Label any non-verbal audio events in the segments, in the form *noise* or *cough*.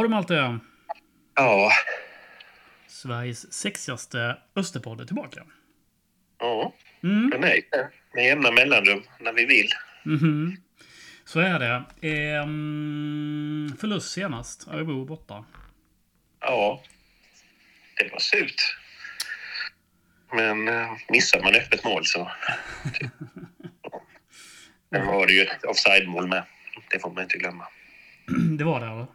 Har du Malte? Ja. Sveriges sexigaste Österpodd är tillbaka. Ja, Mm. den är. Med jämna mellanrum när vi vill. Mhm. Så är det. Ehm, förlust senast. Örebro borta. Ja. Det var surt. Men eh, missar man öppet mål så... *laughs* Sen var det ju ett offside-mål med. Det får man inte glömma. Det var det, eller?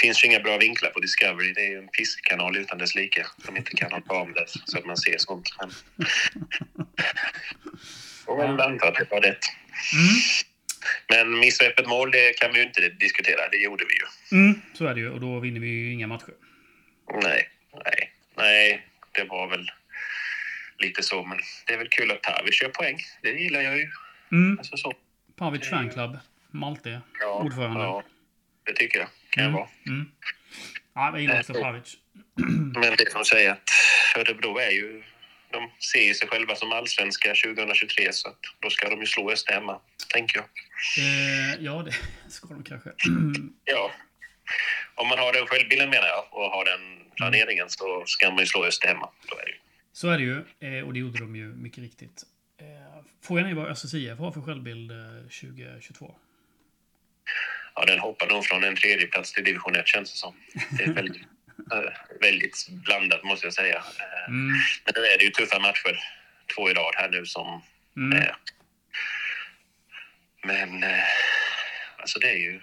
Det finns ju inga bra vinklar på Discovery. Det är ju en pisskanal utan dess like. Som inte kan ha kameror så att man ser sånt. Men... *laughs* Och väl anta att det var rätt. Mm. Men missa öppet mål, det kan vi ju inte diskutera. Det gjorde vi ju. Mm, så är det ju. Och då vinner vi ju inga matcher. Nej, nej, nej. Det var väl lite så. Men det är väl kul att Pavic gör poäng. Det gillar jag ju. Mm. Alltså så. Pavic Fanclub. Malte. Ja, Ordförande. Ja, det tycker jag. Kan jag vara. Mm. Ja, jag gillar också Pavic. *clears throat* Men det får säga att Örebro är ju... De ser ju sig själva som allsvenska 2023 så att då ska de ju slå Öster hemma, tänker jag. Eh, ja, det *laughs* ska de kanske. *clears throat* Ja. Om man har den självbilden menar jag och har den planeringen så ska man ju slå Öster hemma. Då är det ju. Så är det ju. Eh, och det gjorde de ju mycket riktigt. Eh, frågan är vad Östers IF har för självbild eh, 2022. Ja, den hoppar nog från en tredje plats till division 1 känns det som. Det är väldigt, *laughs* eh, väldigt blandat måste jag säga. Eh, Mm. Men nu är det ju tuffa matcher. Två i rad här nu som... Mm. Eh, men eh, alltså det är ju...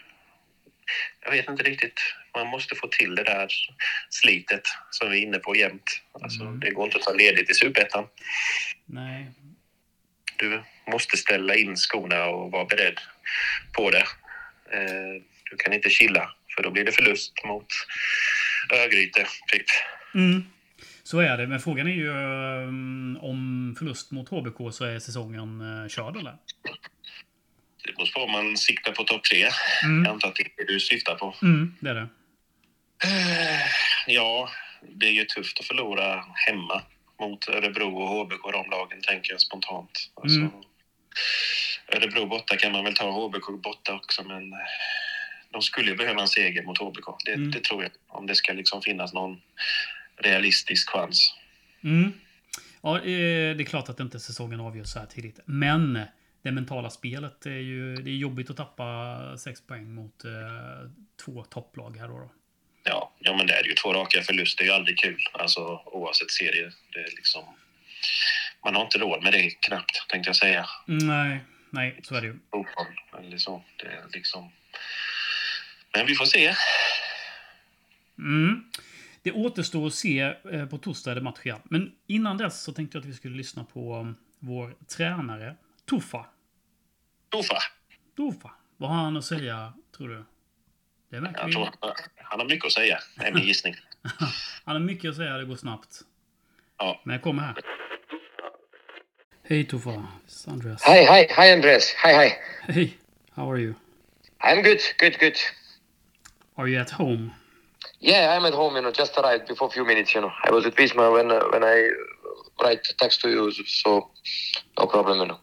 Jag vet inte riktigt. Man måste få till det där slitet som vi är inne på jämt. Alltså, Mm. Det går inte att ta ledigt i superettan. Nej. Du måste ställa in skorna och vara beredd på det. Eh, Du kan inte chilla, för då blir det förlust mot Örgryte, typ. Mm. Så är det. Men frågan är ju eh, om förlust mot HBK så är säsongen eh, körd eller? Det måste vara om man siktar på topp tre. Mm. Jag antar att det är det du syftar på. Mm, det är det. Ja, det är ju tufft att förlora hemma mot Örebro och HBK, de lagen, tänker jag spontant. Alltså, Mm. Örebro borta kan man väl ta, HBK borta också, men eh, de skulle ju behöva en seger mot HBK. Det, Mm. det tror jag, om det ska liksom finnas någon realistisk chans. Mm. Ja, eh, det är klart att inte säsongen avgörs så här tidigt. Men det mentala spelet är ju... Det är jobbigt att tappa sex poäng mot eh, två topplag här då. då. Ja, ja, men det är ju två raka förluster. Det är ju aldrig kul, alltså, oavsett serie. Det är liksom, man har inte råd med det knappt, tänkte jag säga. Nej, nej, så är det ju. fotboll eller så. Det är liksom... Men vi får se. Mm. Det återstår att se eh, på torsdag är det match igen. Men innan dess så tänkte jag att vi skulle lyssna på um, vår tränare, Tuffa. Tofa. Tuffa. Vad har han att säga, tror du? Det verkar Jag tror, han har mycket att säga, är min gissning. *laughs* Han har mycket att säga, det går snabbt. Ja. Men jag kommer här. Hej Tufa, it's Andreas. Hi, hi, hi, Andres. Hi, hi. Hey, how are you? I'm good, good, good. Are you at home? Yeah, I'm at home. You know, just arrived before a few minutes. You know, I was at Visma when uh, when I write text to you, so no problem. You know.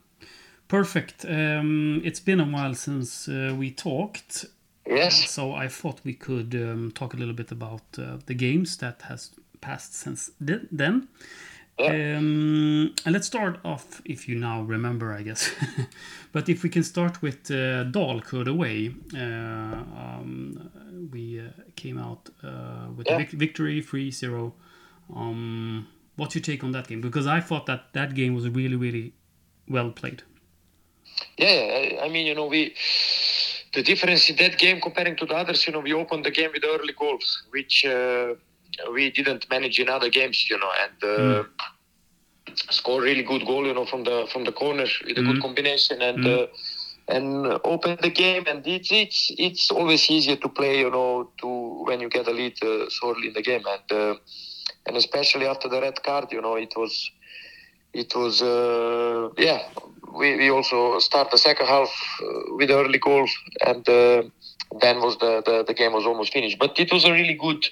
Perfect. Um, it's been a while since uh, we talked, Yes. so I thought we could um, talk a little bit about uh, the games that has passed since then. Yeah. Um, and let's start off, if you now remember, I guess. *laughs* but if we can start with uh, Dalkurd away, uh, um, we uh, came out uh, with a vic- victory 3 0. Um, what's your take on that game? Because I thought that that game was really, really well played. Yeah, I, I mean, you know, we the difference in that game comparing to the others, you know, we opened the game with early goals, which uh, we didn't manage in other games, you know, and uh, score really good goal, you know, from the from the corner with a Mm. good combination and. Mm. Uh, and open the game, and it's it's it's always easier to play, you know, to when you get a lead uh, so early in the game, and uh, and especially after the red card, you know, it was it was uh, yeah we, we also start the second half uh, with early goal and uh, then was the, the, the game was almost finished. But it was a really good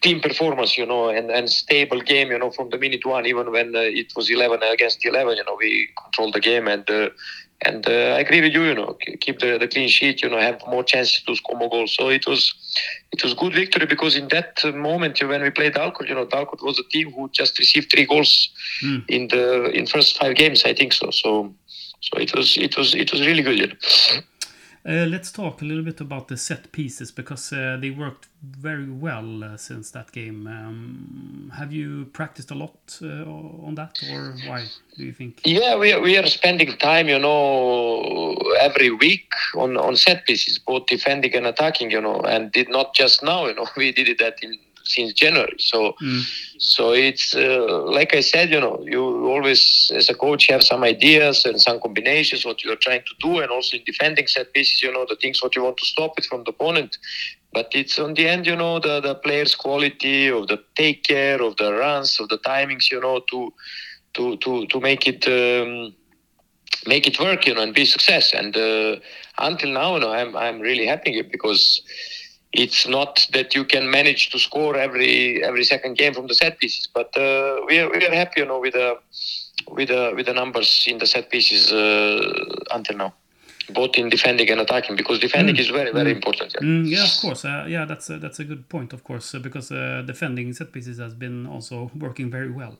team performance, you know, and, and stable game, you know, from the minute one, even when uh, it was 11 against 11, you know, we controlled the game and uh, and uh, I agree with you, you know, keep the, the clean sheet, you know, have more chances to score more goals. So it was it was good victory because in that moment when we played Dalkurd, you know, Dalkurd was a team who just received three goals mm. in the in first five games, I think so. So so it was it was it was really good. You know? Uh, let's talk a little bit about the set pieces because uh, they worked very well uh, since that game. Um, have you practiced a lot on that, or why do you think? Yeah, we are, we are spending time, you know, every week on, on set pieces, both defending and attacking, you know, and did not just now, you know, *laughs* we did it that in since January. So, mm. so it's uh, like I said, you know, you always as a coach have some ideas and some combinations what you are trying to do, and also in defending set pieces, you know, the things what you want to stop it from the opponent. But it's on the end, you know, the the players' quality of the take care of the runs of the timings, you know, to to to to make it. Um, make it work, you know, and be success. And uh, until now, you know, I'm I'm really happy because it's not that you can manage to score every every second game from the set pieces, but uh, we are we are happy, you know, with the with the with the numbers in the set pieces uh, until now, both in defending and attacking, because defending mm. is very very mm. important. Yeah, mm, yeah of course. Uh, yeah, that's a, that's a good point, of course, uh, because uh, defending set pieces has been also *laughs* working very well.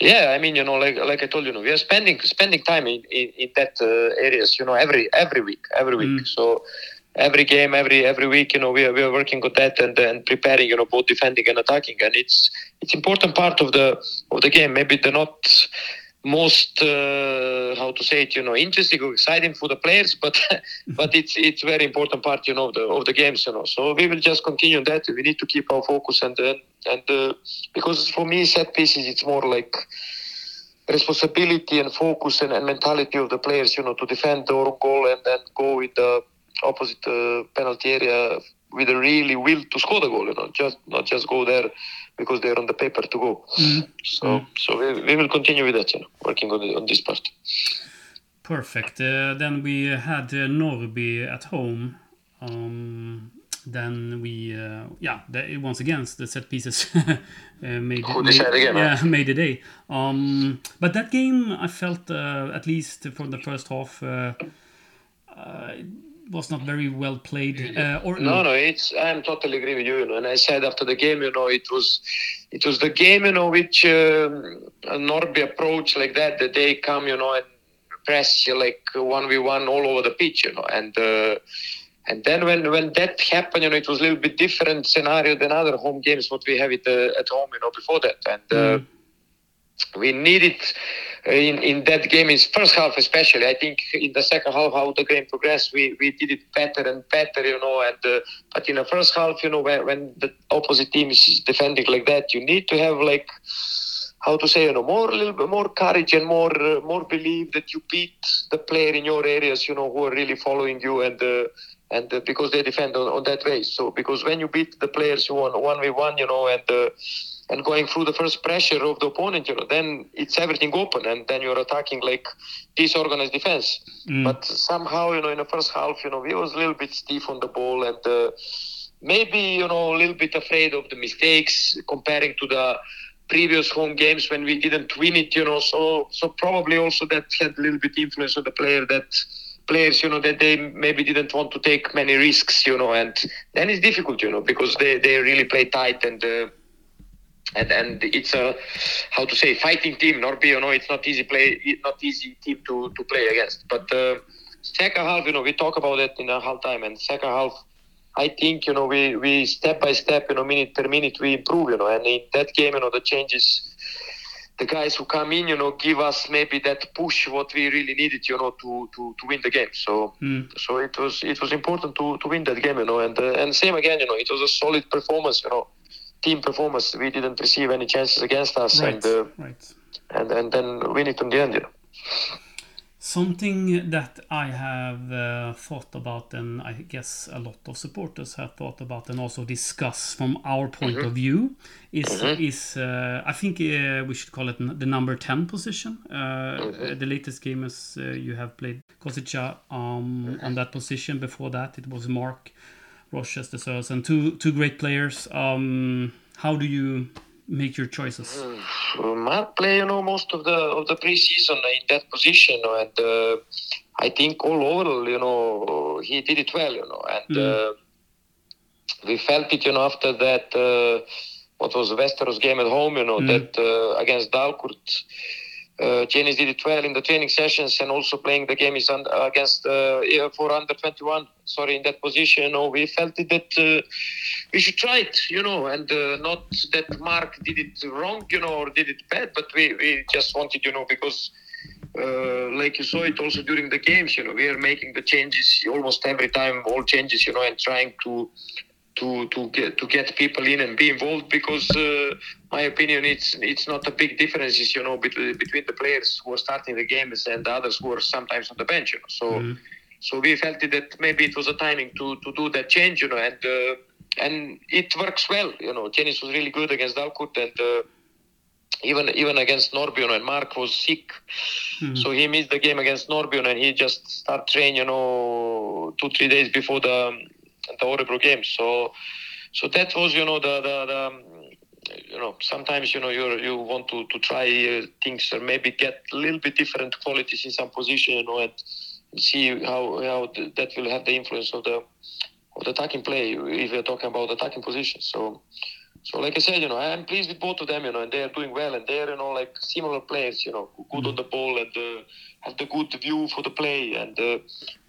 Yeah, I mean, you know, like like I told you, know, we are spending spending time in in, in that uh, areas, you know, every every week, every week. Mm. So every game, every every week, you know, we are, we are working on that and, and preparing, you know, both defending and attacking, and it's it's important part of the of the game. Maybe they're not most uh, how to say it, you know, interesting or exciting for the players, but *laughs* but it's it's very important part, you know, of the of the games, you know. So we will just continue that. We need to keep our focus and and and uh, because for me, set pieces, it's more like responsibility and focus and, and mentality of the players, you know, to defend our goal and then go with the opposite uh, penalty area with a really will to score the goal. You know, just not just go there because they're on the paper to go. Mm. So mm. so we, we will continue with that. You know, working on on this part. Perfect. Uh, then we had uh, Norrby at home. Um, then we, uh, yeah, the, once again the set pieces *laughs* uh, made, made again, yeah, made the day. Um, but that game, I felt uh, at least for the first half. Was not very well played. Uh, or no, no, it's I'm totally agree with you. You know, and I said after the game, you know, it was it was the game, you know, which um, Norrby approach like that. That they come, you know, and press you like one v one all over the pitch, you know, and. Uh, and then when, when that happened, you know, it was a little bit different scenario than other home games what we have it uh, at home, you know, before that. And uh, mm. we needed in, in that game in first half especially i think in the second half how the game progressed we, we did it better and better you know and uh, but in the first half you know when, when the opposite team is defending like that you need to have like how to say you know more a little bit more courage and more uh, more belief that you beat the player in your areas you know who are really following you and uh, and uh, because they defend on, on that way. So because when you beat the players on one v one you know and uh, and going through the first pressure of the opponent, you know, then it's everything open, and then you're attacking like disorganized defense. Mm. But somehow, you know, in the first half, you know, we was a little bit stiff on the ball, and uh, maybe you know a little bit afraid of the mistakes comparing to the previous home games when we didn't win it, you know. So so probably also that had a little bit influence on the player that players, you know, that they maybe didn't want to take many risks, you know, and then it's difficult, you know, because they, they really play tight and uh, and and it's a how to say fighting team. Norrby, you know, it's not easy play, not easy team to to play against. But uh, second half, you know, we talk about it in a half time, and second half, I think you know we we step by step, you know, minute per minute, we improve, you know, and in that game, you know, the changes. The guys who come in, you know, give us maybe that push what we really needed, you know, to to, to win the game. So mm. so it was it was important to, to win that game, you know, and uh, and same again, you know, it was a solid performance, you know team performance. We didn't receive any chances against us, right. and uh, right. and and then win it in the end. Yeah. Something that I have uh, thought about, and I guess a lot of supporters have thought about, and also discussed from our point of view, is is uh, I think uh, we should call it the number ten position. Uh, The latest game is uh, you have played Kozica um, on that position. Before that, it was Mark Rochester, and two two great players. Um, how do you make your choices? Mark play, you know, most of the of the preseason in that position, and uh, I think all over, you know, he did it well, you know, and uh, we felt it, you know, after that. Uh, what was Västerås game at home, you know, that uh, against Dalkurd. Uh, Janis did it well in the training sessions and also playing the game is un- against uh, for under 21. Sorry, in that position, we felt it that uh, we should try it, you know, and uh, not that Mark did it wrong, you know, or did it bad, but we, we just wanted, you know, because uh, like you saw it also during the games, you know, we are making the changes almost every time, all changes, you know, and trying to to to get to get people in and be involved because uh, my opinion it's it's not a big differences you know between between the players who are starting the games and the others who are sometimes on the bench you know. So so we felt that maybe it was a timing to to do that change you know and uh, and it works well you know. Janis was really good against Dalkurd and uh, even even against Norbion and Mark was sick. So he missed the game against Norbion and he just start train you know two three days before the the Örebro game. So, so that was, you know, the the, the you know, sometimes you know you you want to to try uh, things or maybe get a little bit different qualities in some position, you know, and see how how that will have the influence of the of the attacking play if we're talking about attacking positions. So. So, like I said, you know, I'm pleased with both of them, you know, and they are doing well, and they're, you know, like similar players, you know, good on the ball and uh, have the good view for the play, and uh,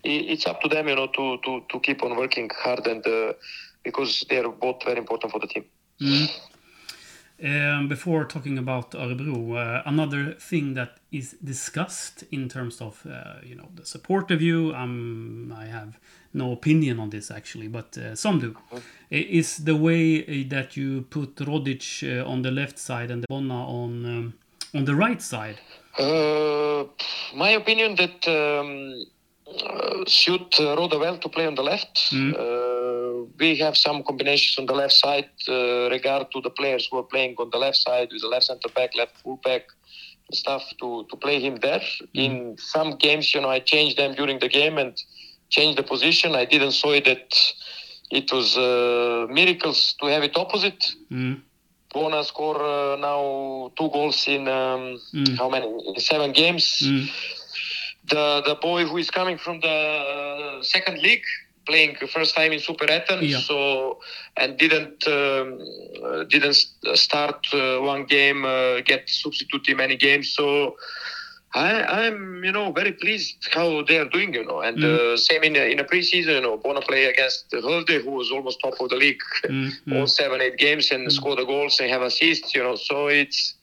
it's up to them, you know, to to to keep on working hard, and uh, because they are both very important for the team. Um, before talking about Örebro, uh, another thing that is discussed in terms of uh, you know the supportive view, um, I have no opinion on this actually, but uh, some do, is the way uh, that you put Rodic uh, on the left side and Bonna on um, on the right side. Uh, my opinion that um, uh, suit uh, Roda well to play on the left. Uh, we have some combinations on the left side uh, regard to the players who are playing on the left side with the left center back, left full back stuff to, to play him there. In some games, you know, I changed them during the game and changed the position. I didn't saw it that it was uh, miracles to have it opposite. Mm. Bona score uh, now two goals in um, Mm. how many? In seven games. Mm. The the boy who is coming from the uh, second league, playing first time in Super Etten, Yeah. so and didn't um, didn't start uh, one game, uh, get substitute in many games. So I, I'm, you know, very pleased how they are doing, you know. And uh, same in a, in a preseason, you know, Bona play against Hulde, who was almost top of the league, Mm, all seven, eight games, and score the goals and have assists, you know. So it's,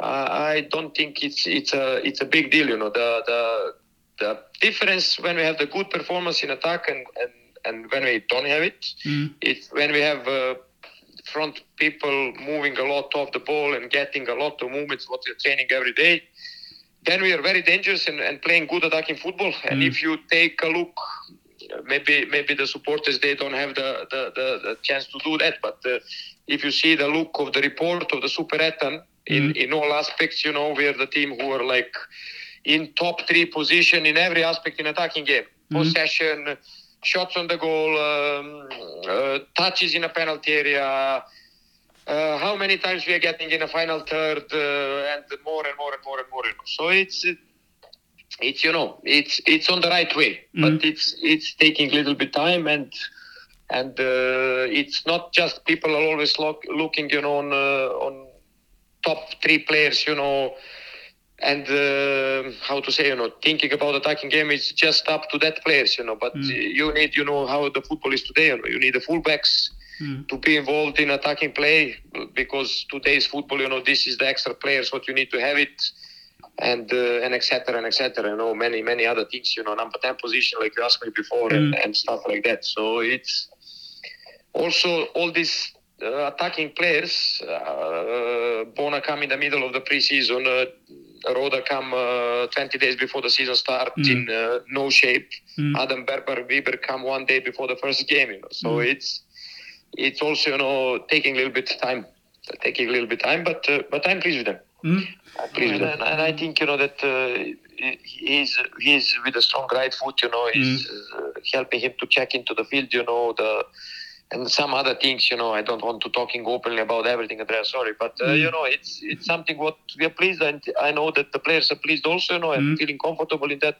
uh, I don't think it's it's a it's a big deal, you know. The the the difference when we have the good performance in attack and and, and when we don't have it, Mm. it's when we have. Uh, front people moving a lot of the ball and getting a lot of movements what we're training every day then we are very dangerous and, and playing good attacking football. And if you take a look, maybe maybe the supporters they don't have the the, the, the chance to do that. But uh, if you see the look of the report of the Superettan in in all aspects, you know we are the team who are like in top three position in every aspect in attacking game, possession. Shots on the goal, um, uh, touches in a penalty area, uh, how many times we are getting in a final third uh, and more and more and more and more. So it's it's you know it's it's on the right way, but it's it's taking a little bit time and and uh, it's not just people are always look, looking you know on uh, on top three players you know and uh, how to say you know thinking about attacking game is just up to that players you know. But you need you know how the football is today you know. You need the fullbacks to be involved in attacking play because today's football you know this is the extra players what you need to have it and uh, and etc and etc you know many many other things you know number 10 position like you asked me before and, and stuff like that. So it's also all these uh, attacking players uh, Bona come in the middle of the preseason uh, Roda come uh, 20 days before the season start Mm. in uh, no shape. Mm. Adam Bergmark Wiberg come one day before the first game, you know. So Mm. it's it's also you know taking a little bit time, taking a little bit time, but uh, but I'm pleased with them. Mm. I'm pleased with them, and I think you know that uh, he's he's with a strong right foot, you know, is uh, helping him to check into the field, you know, the and some other things, you know. I don't want to talking openly about everything, Andrea. Sorry, but uh, Mm. you know, it's it's something what we are pleased, and I know that the players are pleased also, you know, and Mm. feeling comfortable in that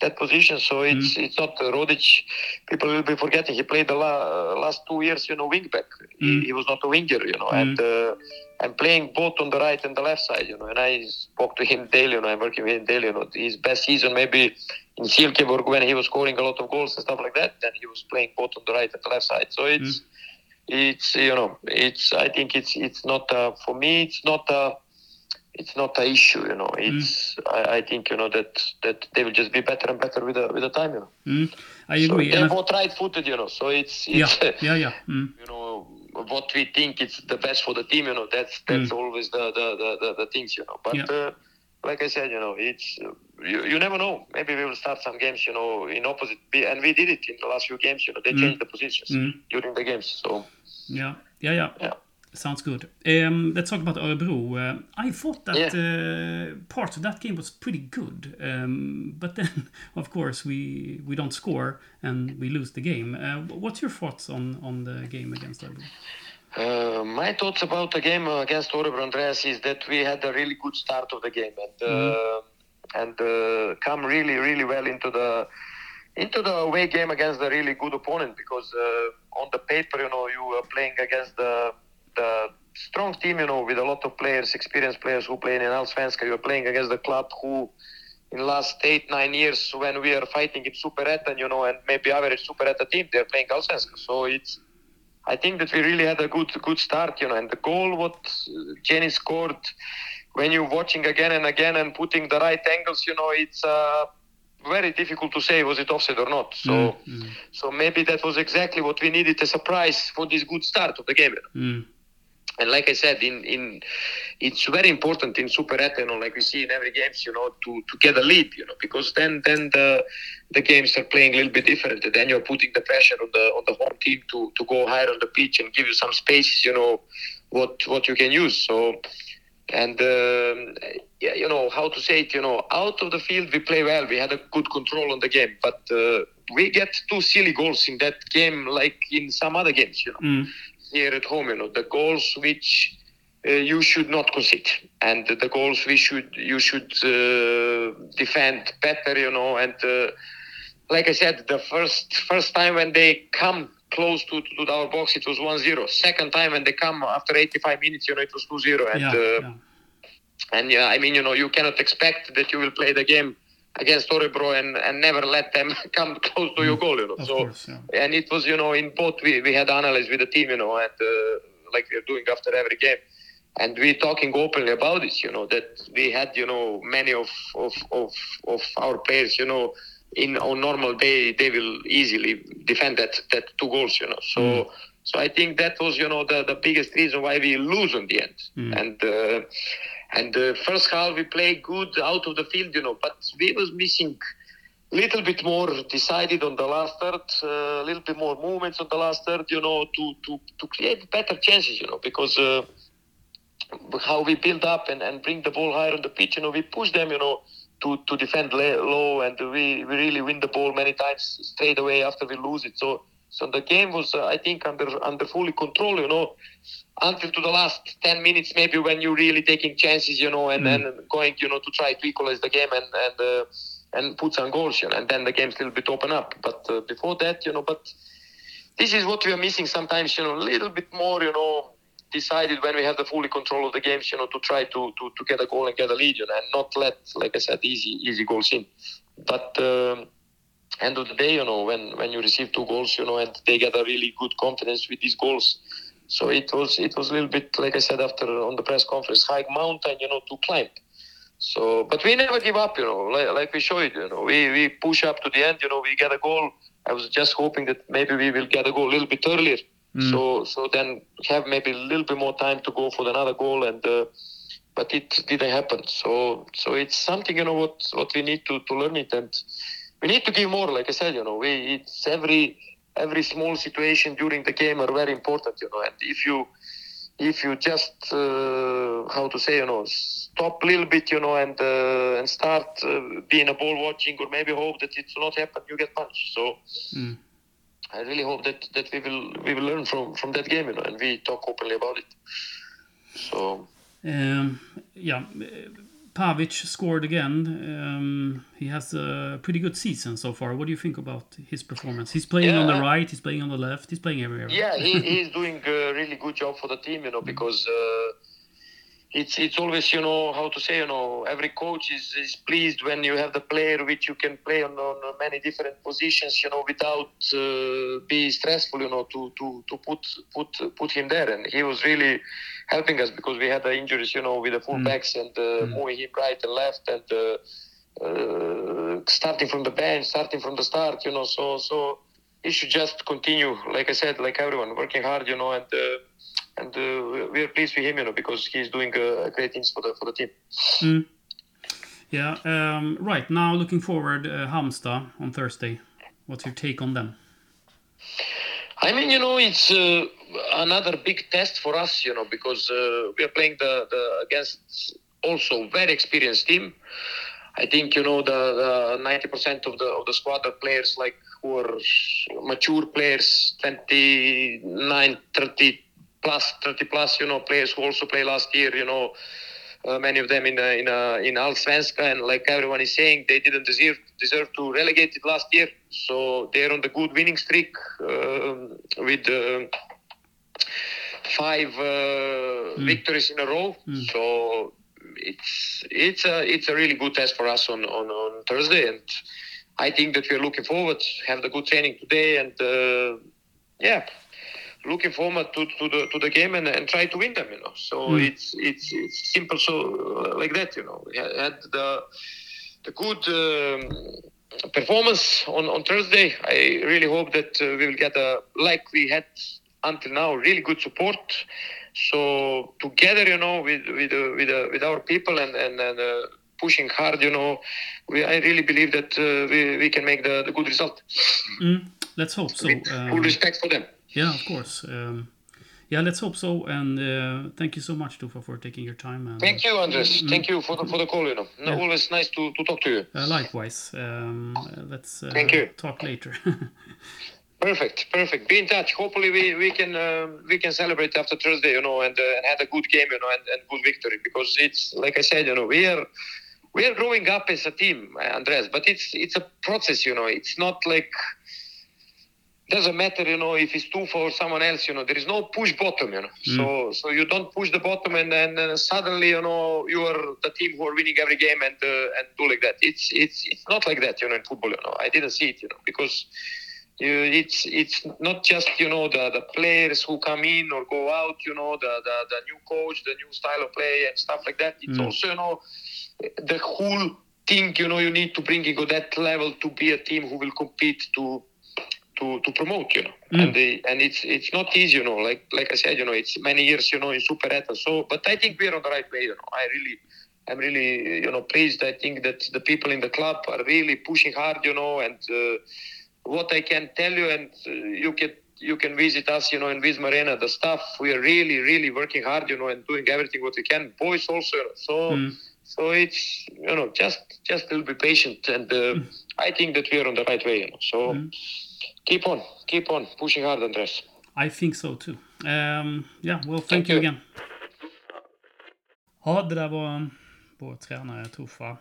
that position. So it's it's not uh, Rodic. People will be forgetting he played the la- last two years, you know, wing back. Mm. He, he was not a winger, you know, and. Uh, I'm playing both on the right and the left side, you know, and I spoke to him daily, you know, I'm working with him daily, you know, his best season maybe in Silkeborg when he was scoring a lot of goals and stuff like that, then he was playing both on the right and the left side. So it's, it's, you know, it's, I think it's, it's not, uh, for me, it's not, uh, it's not an issue, you know. It's, I, I think, you know, that, that they will just be better and better with the, with the time, you know. Mm. I So they're both right-footed, you know, so it's, yeah, it's, *laughs* yeah, yeah. Mm. you know what we think it's the best for the team you know that's that's always the the, the, the the things you know but Yeah. uh, like i said you know it's you, you never know maybe we will start some games you know in opposite and we did it in the last few games you know they Mm. changed the positions Mm. during the games so Yeah, yeah, yeah. Yeah. Sounds good. Um, let's talk about Örebro. Uh, I thought that Yeah. uh, part of that game was pretty good, um, but then, *laughs* of course, we we don't score and we lose the game. Uh, what's your thoughts on on the game against Örebro? Uh, my thoughts about the game against Örebro Andreas is that we had a really good start of the game and uh, and uh, come really really well into the into the away game against a really good opponent because uh, on the paper you know you are playing against the the strong team you know with a lot of players experienced players who play in Allsvenskan you are playing against the club who in last eight nine years when we are fighting in Superettan you know and maybe average Superetta team they're playing Allsvenskan so it's I think that we really had a good good start, you know, and the goal what Jenny scored when you're watching again and again and putting the right angles, you know, it's uh, very difficult to say was it offside or not. So Mm, so maybe that was exactly what we needed a surprise for this good start of the game. mm, And like I said, in in it's very important in Super know, like we see in every games, you know, to, to get a lead, you know, because then then the the games are playing a little bit different. Then you're putting the pressure on the on the home team to to go higher on the pitch and give you some spaces, you know, what what you can use. So and um, yeah, you know how to say it. You know, out of the field we play well. We had a good control on the game, but uh, we get two silly goals in that game, like in some other games. You know mm, here at home, you know, the goals which uh, you should not concede, and the goals we should you should uh, defend better, you know. And uh, like I said, the first first time when they come close to, to, our box, it was 1-0. Second time when they come after 85 minutes, you know, it was 2-0. And yeah, uh, yeah. and yeah, I mean, you know, you cannot expect that you will play the game against Örebro and, and never let them *laughs* come close to your goal, you know. Of so course, yeah. and it was you know in both we, we had analysis with the team you know and uh, like we're doing after every game and we talking openly about this you know that we had you know many of of of, of our players you know in on normal day they will easily defend that that two goals you know so Mm. so i think that was you know the, the biggest reason why we lose in the end Mm. and uh, and the first half we played good out of the field you know but we was missing a little bit more decided on the last third, a little bit more movements on the last third, you know, to, to, to create better chances, you know, because uh, how we build up and, and bring the ball higher on the pitch, you know, we push them, you know, to, to defend low and we, we really win the ball many times straight away after we lose it. So so the game was, uh, I think, under under fully control, you know, until to the last 10 minutes, maybe when you're really taking chances, you know, and, Mm. going, you know, to try to equalize the game and, and uh, and put some goals, you know, and then the game's a little bit open up. But uh, before that, you know, but this is what we are missing sometimes, you know, a little bit more, you know, decided when we have the fully control of the games, you know, to try to, to, to get a goal and get a lead, you know, and not let, like I said, easy easy goals in. But um, end of the day, you know, when when you receive two goals, you know, and they get a really good confidence with these goals. So it was it was a little bit like I said after on the press conference, high mountain, you know, to climb. So, but we never give up, you know, like, like we showed, you know, we, we push up to the end, you know, we get a goal. I was just hoping that maybe we will get a goal a little bit earlier. Mm. So, so then have maybe a little bit more time to go for another goal. And, uh, but it didn't happen. So so it's something you know what what we need to to learn it and we need to give more. Like I said, you know, we it's every every small situation during the game are very important, you know, and if you if you just uh, how to say you know stop a little bit you know and uh, and start uh, being a ball watching or maybe hope that it's not happen you get punched so Mm. i really hope that that we will we will learn from from that game you know and we talk openly about it so Um, yeah, Pavic scored again. Um, he has a pretty good season so far. What do you think about his performance? He's playing on the right, he's playing on the left, he's playing everywhere. yeah he, *laughs* he's doing a really good job for the team you know because uh, it's it's always you know how to say you know every coach is, is pleased when you have the player which you can play on, on many different positions you know without uh, be stressful you know to to to put put put him there. And he was really helping us because we had the injuries you know with the fullbacks and uh, moving him right and left and uh, uh, starting from the bench starting from the start you know. So so he should just continue, like I said, like everyone, working hard, you know, and uh, and uh, we are pleased with him, you know, because he's doing uh, great things for the for the team. Mm. Yeah, um, right. Now looking forward, uh, Halmstad on Thursday. What's your take on them? I mean, you know, it's uh, another big test for us, you know, because uh, we are playing the, the against also very experienced team. I think you know the ninety percent of the of the squad are players like who are mature players, 29, 30 plus, 30 plus, you know, players who also play last year, you know, uh, many of them in a, in a, in Allsvenska, and like everyone is saying, they didn't deserve deserve to relegate it last year, so they're on the good winning streak um with. Uh, five uh, victories in a row. So it's it's a it's a really good test for us on, on, on Thursday, and I think that we're looking forward. To have the good training today, and uh, yeah, looking forward to, to the to the game and, and try to win them. You know, so it's it's it's simple. So uh, like that, you know, we had the the good. Um, performance on, on Thursday. I really hope that uh, we will get a like we had until now really good support. So together, you know, with with uh, with uh, with our people and and, and uh, pushing hard, you know, we I really believe that uh, we we can make the, the good result. Mm, let's hope so. With Um, full respect for them. Yeah, of course. Um, yeah, let's hope so. And uh, thank you so much, Tufa, for taking your time. And, Thank you, Andres. Thank you for the for the call. You know, No, Yeah. always nice to, to talk to you. Uh, likewise. Um, let's uh, Thank you. talk later. *laughs* Perfect, perfect. Be in touch. Hopefully, we we can um, we can celebrate after Thursday, you know, and uh, and have a good game, you know, and, and good victory because it's like I said, you know, we are we are growing up as a team, Andres. But it's it's a process, you know. It's not like doesn't matter, you know, if it's two for someone else, you know. There is no push bottom, you know. So so you don't push the bottom, and then uh, suddenly, you know, you are the team who are winning every game and uh, and do like that. It's it's it's not like that, you know, in football. You know, I didn't see it, you know, because you, it's it's not just you know the, the players who come in or go out you know the, the the new coach the new style of play and stuff like that it's also you know the whole thing you know you need to bring it to that level to be a team who will compete to to, to promote you know. And they, and it's it's not easy you know. Like like I said you know it's many years you know in Super Eta. So but I think we're on the right way you know. I really I'm really you know pleased. I think that the people in the club are really pushing hard you know. And uh, what I can tell you, and uh, you can you can visit us, you know, in Visma Arena. The staff, we are really, really working hard, you know, and doing everything what we can. Boys also, you know, so so it's you know just just a little bit patient, and uh, I think that we are on the right way, you know. So keep on, keep on pushing hard, Andres. I think so too. Um, yeah, well, thank, Thank you you. again. Ja, det där var vår tränare Tufa.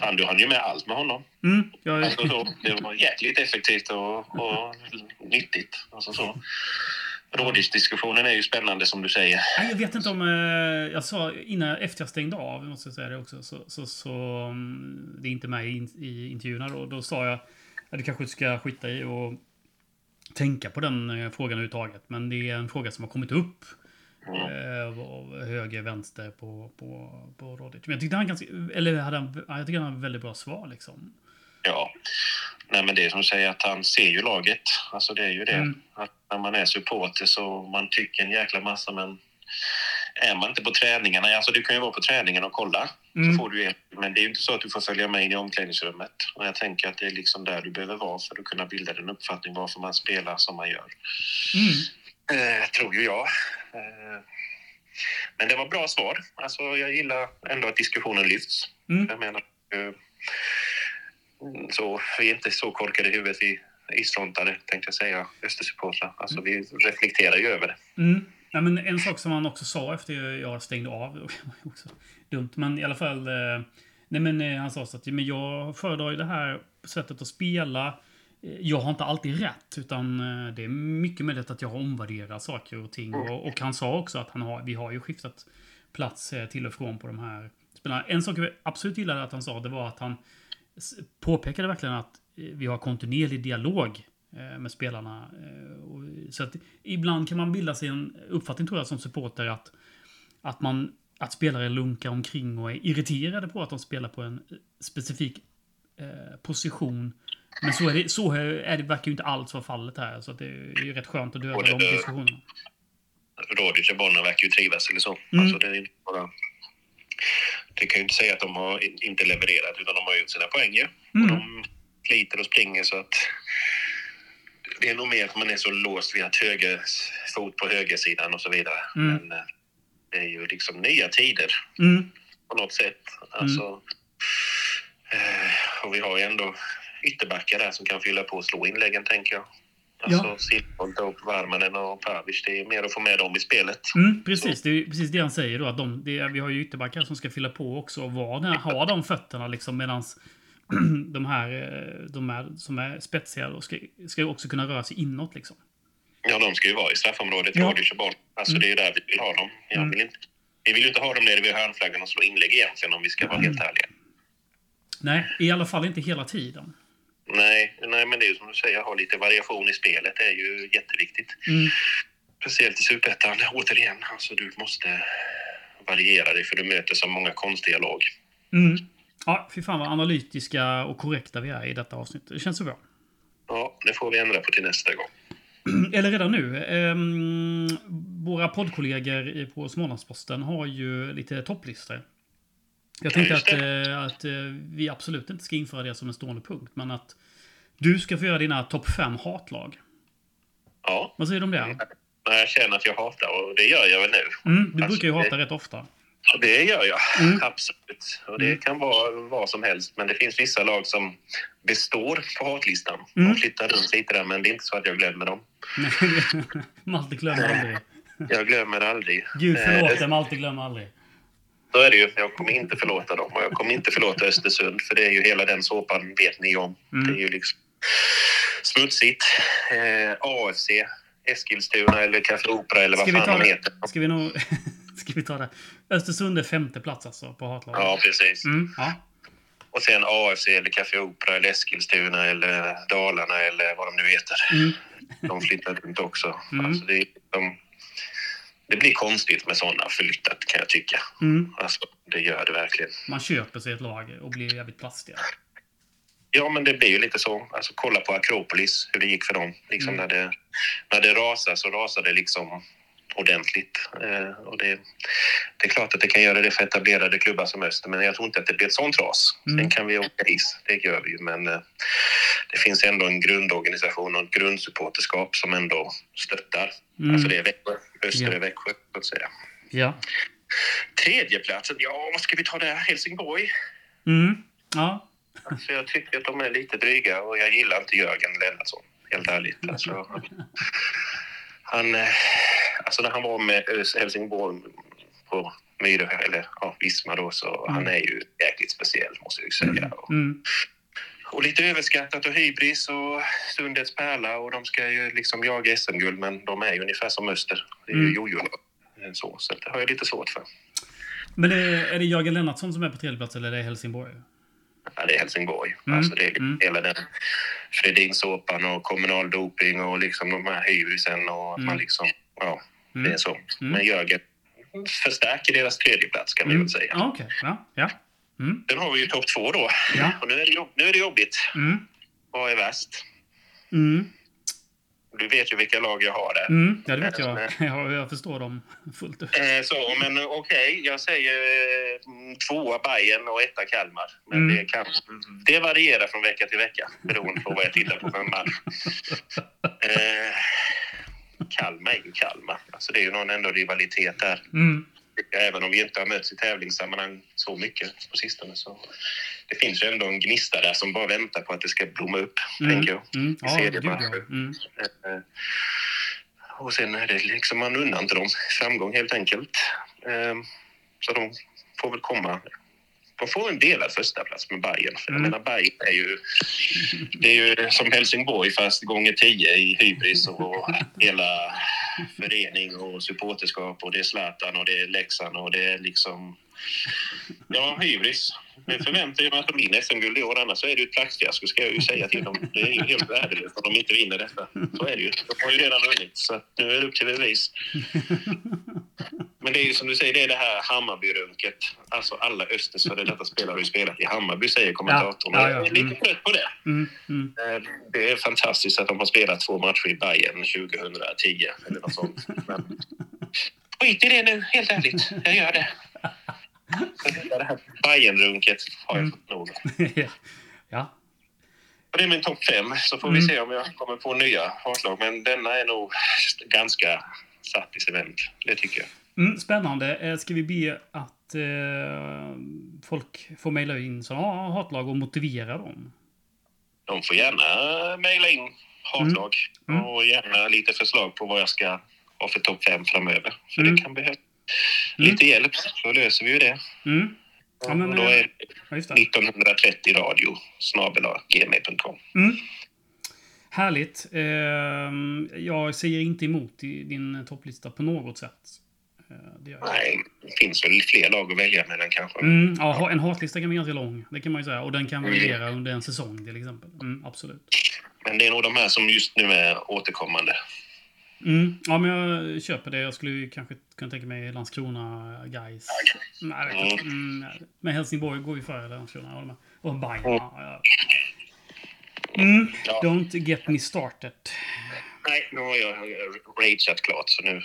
Fan, du hann ju med allt med honom. Mm, jag, Alltså, så, det var jäkligt effektivt och, och nyttigt. Alltså, så. Rådiskussionen är ju spännande som du säger. Nej, jag vet inte om... eh, Jag sa innan, efter jag stängde av, måste jag säga det också, så, så, så mm, det är inte med i, in- i intervjuerna då. Då sa jag du kanske ska skita i och tänka på den eh, frågan överhuvudtaget. Men det är en fråga som har kommit upp. Eh, av höger, vänster på, på, på Rodic. Men jag tyckte han ganska... Eller hade han, ja, jag tycker han har väldigt bra svar liksom. Ja. Nej, men det är som säger att han ser ju laget. Alltså det är ju det. Mm. Att när man är supporter så man tycker en jäkla massa men är man inte på träningarna, alltså du kan ju vara på träningen och kolla, Mm. så får du hjälp. Men det är ju inte så att du får följa med in i omklädningsrummet. Och jag tänker att det är liksom där du behöver vara för att kunna bilda din uppfattning varför man spelar som man gör. Mm. Eh, tror ju jag. Eh, men det var bra svar. Alltså, jag gillar ändå att diskussionen lyfts. Mm. Jag menar, eh, så, vi är inte så korkade i huvudet, vi isfrontade, tänkte jag säga, Östersupportrar. Alltså, vi reflekterar ju över det. Mm. Ja, men en sak som han också sa efter jag stängde av, *laughs* det var också dumt, men i alla fall. Eh, nej men eh, han sa så att men jag föredrar ju det här sättet att spela. Eh, Jag har inte alltid rätt, utan det är mycket möjligt att jag har omvärderat saker och ting. Och, och han sa också att han har, vi har ju skiftat plats till och från på de här spelarna. En sak jag absolut gillade att han sa, det var att han påpekade verkligen att vi har kontinuerlig dialog med spelarna. eh, och- Så att ibland kan man bilda sig en uppfattning tror jag som supporter att, att, man, att spelare lunkar omkring och är irriterade på att de spelar på en eh, specifik eh, position. Men så, är det, så är det, verkar ju inte alls vara fallet här. Så att det är ju rätt skönt att döda Och de diskussionerna. Rodic och Bonner verkar ju trivas eller så. Mm. Alltså, det, är inte bara, det kan ju inte säga att de har in- inte levererat, utan de har gjort sina poäng ju. Mm. Och de sliter och springer så att det är nog mer att man är så låst vid att höger fot på högersidan och så vidare. Mm. Men eh, det är ju liksom nya tider Mm. på något sätt. Alltså, eh, och vi har ju ändå ytterbackar där som kan fylla på och slå inläggen, tänker jag. Alltså Ja. Silfverberg, Dope, Varmanen och Pavic. Det är mer att få med dem i spelet. Mm, precis, det är precis det han säger då. Att de, är, vi har ju ytterbackar som ska fylla på också och ha de fötterna liksom medans *clears throat* de här, eh, de här som är spetsiga och ska, ska ju också kunna röra sig inåt liksom. Ja, de ska ju vara i straffområdet, Ja. Boll. Alltså Mm. det är där vi vill ha dem. Jag Mm. vill inte, vi vill ju inte ha dem nere vid hörnflaggan och slå inlägg egentligen om vi ska vara Mm. helt ärliga. Nej, i alla fall inte hela tiden. Nej, nej, men det är ju som du säger, ha lite variation i spelet är ju jätteviktigt. Mm, Speciellt i Superettan, återigen. Alltså du måste variera dig för du möter så många konstiga lag. mm. Ja, fy fan vad analytiska och korrekta vi är i detta avsnitt. Det känns så bra. Ja, det får vi ändra på till nästa gång. *clears throat* Eller redan nu. ehm, våra poddkollegor på Smålandsposten har ju lite topplistor. Jag tänkte att, eh, att eh, vi absolut inte ska införa det som en stående punkt, men att du ska få göra dina topp fem hatlag. Ja, Vad säger du om det? jag känner att jag hatar och det gör jag väl nu. Mm, du Alltså, brukar ju hata det- rätt ofta. Det gör jag, Mm. absolut. Och det Mm. kan vara vad som helst. Men det finns vissa lag som består på hatlistan. Mm. De flyttar runt lite där, men det är inte så att jag glömmer dem. *laughs* Malte glömmer aldrig. Jag glömmer aldrig. Gud Eh, förlåt, Malte glömmer aldrig. Så är det ju. Jag kommer inte förlåta dem. Och jag kommer inte förlåta Östersund, för det är ju hela den såpan, vet ni om. Mm. Det är ju liksom smutsigt. Eh, AFC, Eskilstuna eller Café Opera eller vad Ska fan de heter. Ska vi nog... *laughs* Ska vi ta det? Östersund är femte plats alltså på hatlaget. Ja, precis. Mm, ja. Och sen AFC eller Café Opera eller Eskilstuna eller Dalarna eller vad de nu heter. Mm. De flyttar runt också. Mm. Alltså det, liksom- det blir konstigt med sådana flyttat kan jag tycka. Mm. Alltså, det gör det verkligen. Man köper sig ett lag och blir jävligt plastiga. Ja, men det blir ju lite så. Alltså, kolla på Akropolis, hur det gick för dem. Liksom Mm. när, det, när det rasar så rasar det liksom ordentligt. Eh, och det, det är klart att det kan göra det för etablerade klubbar som Öster, men jag tror inte att det blir ett sånt ras. Mm. Sen kan vi åka is, det gör vi ju, men eh, det finns ändå en grundorganisation och ett grundsupporterskap som ändå stöttar. Mm. Alltså det är Växjö, Öster Ja. är Växjö, så att säga. Ja. Tredjeplatsen, ja, vad ska vi ta där? Helsingborg? Mm. Ja. Alltså jag tycker att de är lite dryga och jag gillar inte Jörgen Lennartsson, helt ärligt. Alltså, *laughs* han, eh, alltså när han var med ÖS Helsingborg på Myre, eller ja, Visma då, så Mm. han är ju jäkligt speciell måste jag säga. Och, Mm. och lite överskattat och hybris och Sundets pärla och de ska ju liksom jaga SM-guld men de är ju ungefär som Öster. Det är ju Mm. jojo så, så det har jag lite svårt för. Men det, är det Jörgen Lennartsson som är på tredje plats eller är det Helsingborg? Det är Helsingborg. Mm, Alltså det är mm. hela den Fredin-såpan och kommunal doping och liksom de här hybrisen och att Mm. man liksom, ja, Mm. det är så. Mm. Men Jörgen förstärker deras tredje plats kan Mm. väl säga. Ja, okej. Ja. Ja. Mm. Sen har vi ju topp två då. Ja. *laughs* Och nu är det, jobb, nu är det jobbigt. Mm. Vad är värst? Mm. Du vet ju vilka lag jag har där. Mm, ja, det vet jag. *laughs* jag. Jag förstår dem *laughs* fullt ut. Eh, så, men eh, okej, jag säger eh, tvåa Bayern och etta Kalmar. Men Mm. det, kan, det varierar från vecka till vecka beroende på vad jag tittar på för match. *laughs* Eh, Kalmar är ju Kalmar. Alltså, det är ju någon ändå rivalitet där. Mm. Även om vi inte har mötts i tävlingssammanhang så mycket på sistone. Så det finns ju ändå en gnista där som bara väntar på att det ska blomma upp, Mm. tänker jag. Mm. Ja, ser det gud, bara. ja. Mm. Eh, Och sen är det liksom, man unnar inte dem framgång helt enkelt. Eh, Så de får väl komma. De får en delad första plats med Bayern. För jag Mm. menar, Bayern är ju, det är ju som Helsingborg fast gånger tio i hybris och hela förening och supporterskap och det är Zlatan och det är Leksand och det är liksom... Ja, hybris. Men förväntar jag mig att de vinner SM-guld i år, annars så är det ju ett praktfiasko ska jag ju säga till dem. Det är ju helt värdelöst om de inte vinner detta. Så är det ju. De har ju redan vunnit, så nu är det upp till bevis. Men det är ju som du säger, det är det här Hammarbyrunket. Alltså alla Östers före detta spelare har ju spelat i Hammarby, säger kommentatorn. Ja, ja, ja. Jag är lite trött på det. Mm. Mm. Eh, Det är fantastiskt att de har spelat två matcher i Bayern 2010 eller något sånt. Men skit i det nu, helt ärligt. Jag gör det. Det här Bayern-runket har jag fått nog *laughs* ja. Och Det är min topp fem, så får vi Mm. se om jag kommer på nya hatlag. Men denna är nog ganska satt i cement. Det tycker jag. Mm, spännande. Eh, Ska vi be att eh, folk får mejla in sådana hatlag och motivera dem? De får gärna mejla in hatlag Mm. och gärna lite förslag på vad jag ska ha för topp fem framöver. För Mm. det kan behövas Mm. lite hjälp, så löser vi ju det. Mm. Ja, men, och då är det Ja, just det. 1930 radio snabel gmail.com. Mm. Härligt. Ehm, jag säger inte emot din topplista på något sätt. Eh, Det. Nej, det finns väl fler lag att välja mellan kanske. Mm, ja, en hatlista kan bli ganska lång. Det kan man ju säga. Och den kan variera under en säsong till exempel. Mm, absolut. Men det är nog de här som just nu är återkommande. Mm, ja, men jag köper det. Jag skulle kanske kunna tänka mig Landskrona, Gais. Nej. Mm, nej. men Helsingborg går ju före Landskrona. jag håller med. Och Bayern. Ja, ja. Mm, Ja. don't get me started. Nej, nu har jag rageat klart så nu...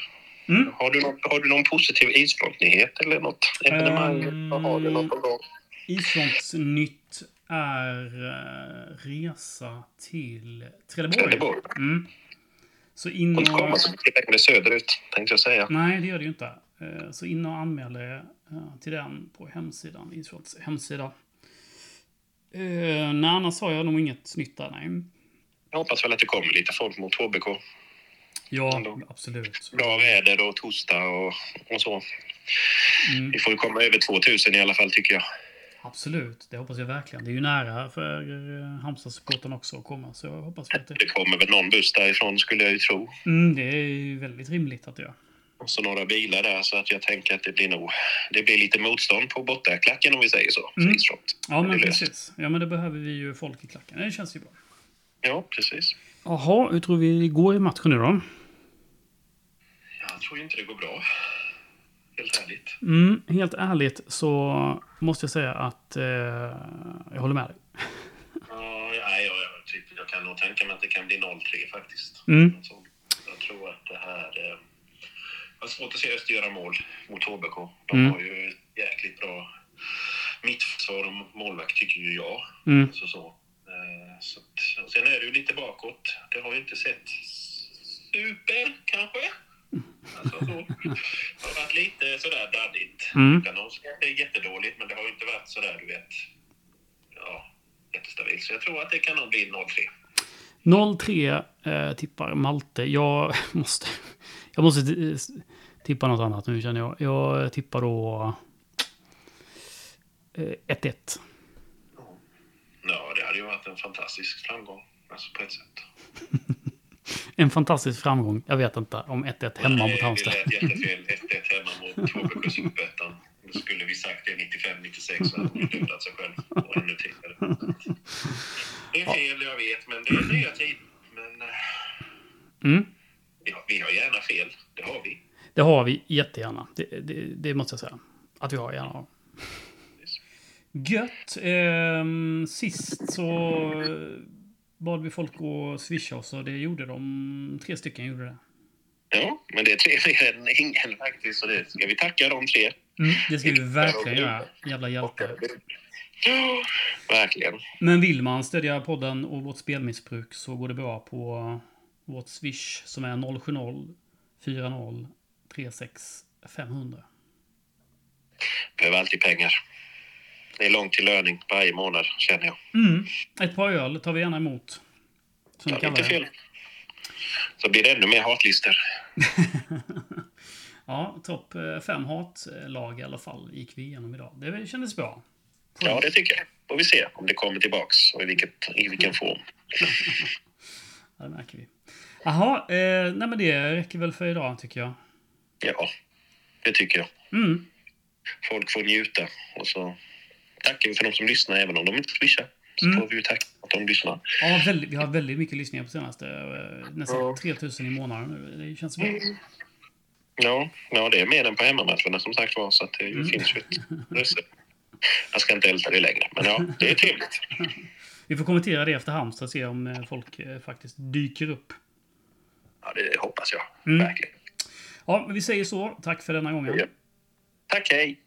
Mm. Har, du någon, har du någon positiv isfrontnyhet eller något evenemang? Vad har du något på gång? Isfrontsnytt är eh, resa till Trelleborg. Trelleborg. Mm. Så in Får inte komma och... så mycket längre söderut, tänkte jag säga. Nej, det gör det ju inte. Eh, Så in och anmäl er eh, till den på hemsidan, Isfronts hemsida. Nej, annars har jag nog inget nytt där, nej. Jag hoppas väl att det kommer lite folk mot HBK. Ja, Ändå. absolut. Bra väder och torsdag och, och så. Mm, Vi får ju komma över 2000 i alla fall, tycker jag. absolut, det hoppas jag verkligen. Det är ju nära för eh, Halmstad-supporten också att komma, så jag hoppas att det... Det kommer väl någon buss därifrån, skulle jag ju tro. Mm, det är ju väldigt rimligt att det gör. Och så några bilar där, så att jag tänker att det blir nog... Det blir lite motstånd på bortaklacken om vi säger så. Mm. Ja, men precis. Ja, men det behöver vi ju folk i klacken. Det känns ju bra. Ja, precis. Jaha, hur tror vi det går i matchen nu då? Jag tror inte det går bra. Helt ärligt. Mm, helt ärligt så måste jag säga att eh, jag håller med dig. Ja, nej, jag, jag, tycker, jag kan nog tänka mig att det kan bli 0-3 faktiskt. Mm. Jag tror att det här... Eh, jag har svårt att se Öster göra mål mot HBK. De Mm. har ju ett jäkligt bra mittförsvar och målvakt, tycker ju jag. Mm. Så, så. Så att, och sen är det ju lite bakåt. Det har ju inte sett super, kanske. Alltså, så. Det har varit lite sådär daddigt. Mm. Utan det är jättedåligt, men det har ju inte varit sådär, du vet, ja, jättestabilt. Så jag tror att det kan nog bli 0-3. 0-3 eh, tippar Malte. Jag *laughs* måste, jag måste tippa något annat nu känner jag. Jag tippar då eh, 1-1. Ja, det hade ju varit en fantastisk framgång. Alltså på ett sätt. *laughs* En fantastisk framgång. Jag vet inte om 1-1 hemma mot Halmstad. Det lät jättefel. 1-1 hemma mot HBK Superettan. Skulle vi sagt det 95-96 så hade hon dödat sig själv. Och ännu tidigare. Det är fel, jag vet, men det är nya tider. Men eh, Mm. vi, har, vi har gärna fel. Det har vi. Det har vi jättegärna. Det, det, det måste jag säga. Att vi har gärna. Gött. Ehm, sist så bad vi folk att swisha oss och det gjorde de. Tre stycken gjorde det. Ja, men det är tre fler än ingen faktiskt. Så det ska vi tacka de tre. Mm, det ska vi verkligen göra. Jävla hjältar. Ja, verkligen. Men vill man stödja podden och vårt spelmissbruk så går det bra på vårt swish som är 070 40 36 500. Behöver alltid pengar. Det är långt till löning varje månad, känner jag. Mm. Ett par öl tar vi gärna emot. Som Ja, inte fel. Så blir det ännu mer hatlistor. *laughs* ja, topp eh, fem hatlag i alla fall gick vi igenom idag. Det kändes bra. Ja, det tycker jag. Får vi se om det kommer tillbaks och i, vilket, i vilken form. *laughs* Ja, det märker vi. Jaha, eh, nej men det räcker väl för idag tycker jag. Ja, det tycker jag. Mm. Folk får njuta. Och så tackar vi för de som lyssnar, även om de inte swishar. Så Mm. får vi ju tacka att de lyssnar. Ja, väldigt, vi har väldigt mycket lyssningar på senaste. eh, Nästan Ja. 3000 i månaden nu. Det känns bra. Ja, ja, det är mer än på hemmamatcherna som sagt var. Så att det Mm. finns ju ett. Jag ska inte älta det längre, men ja, det är trevligt. *laughs* Vi får kommentera det efter Halmstad och se om eh, folk eh, faktiskt dyker upp. Ja, det hoppas jag. Mm. Verkligen. Ja, men vi säger så. Tack för denna gången. Ja. Tack, hej!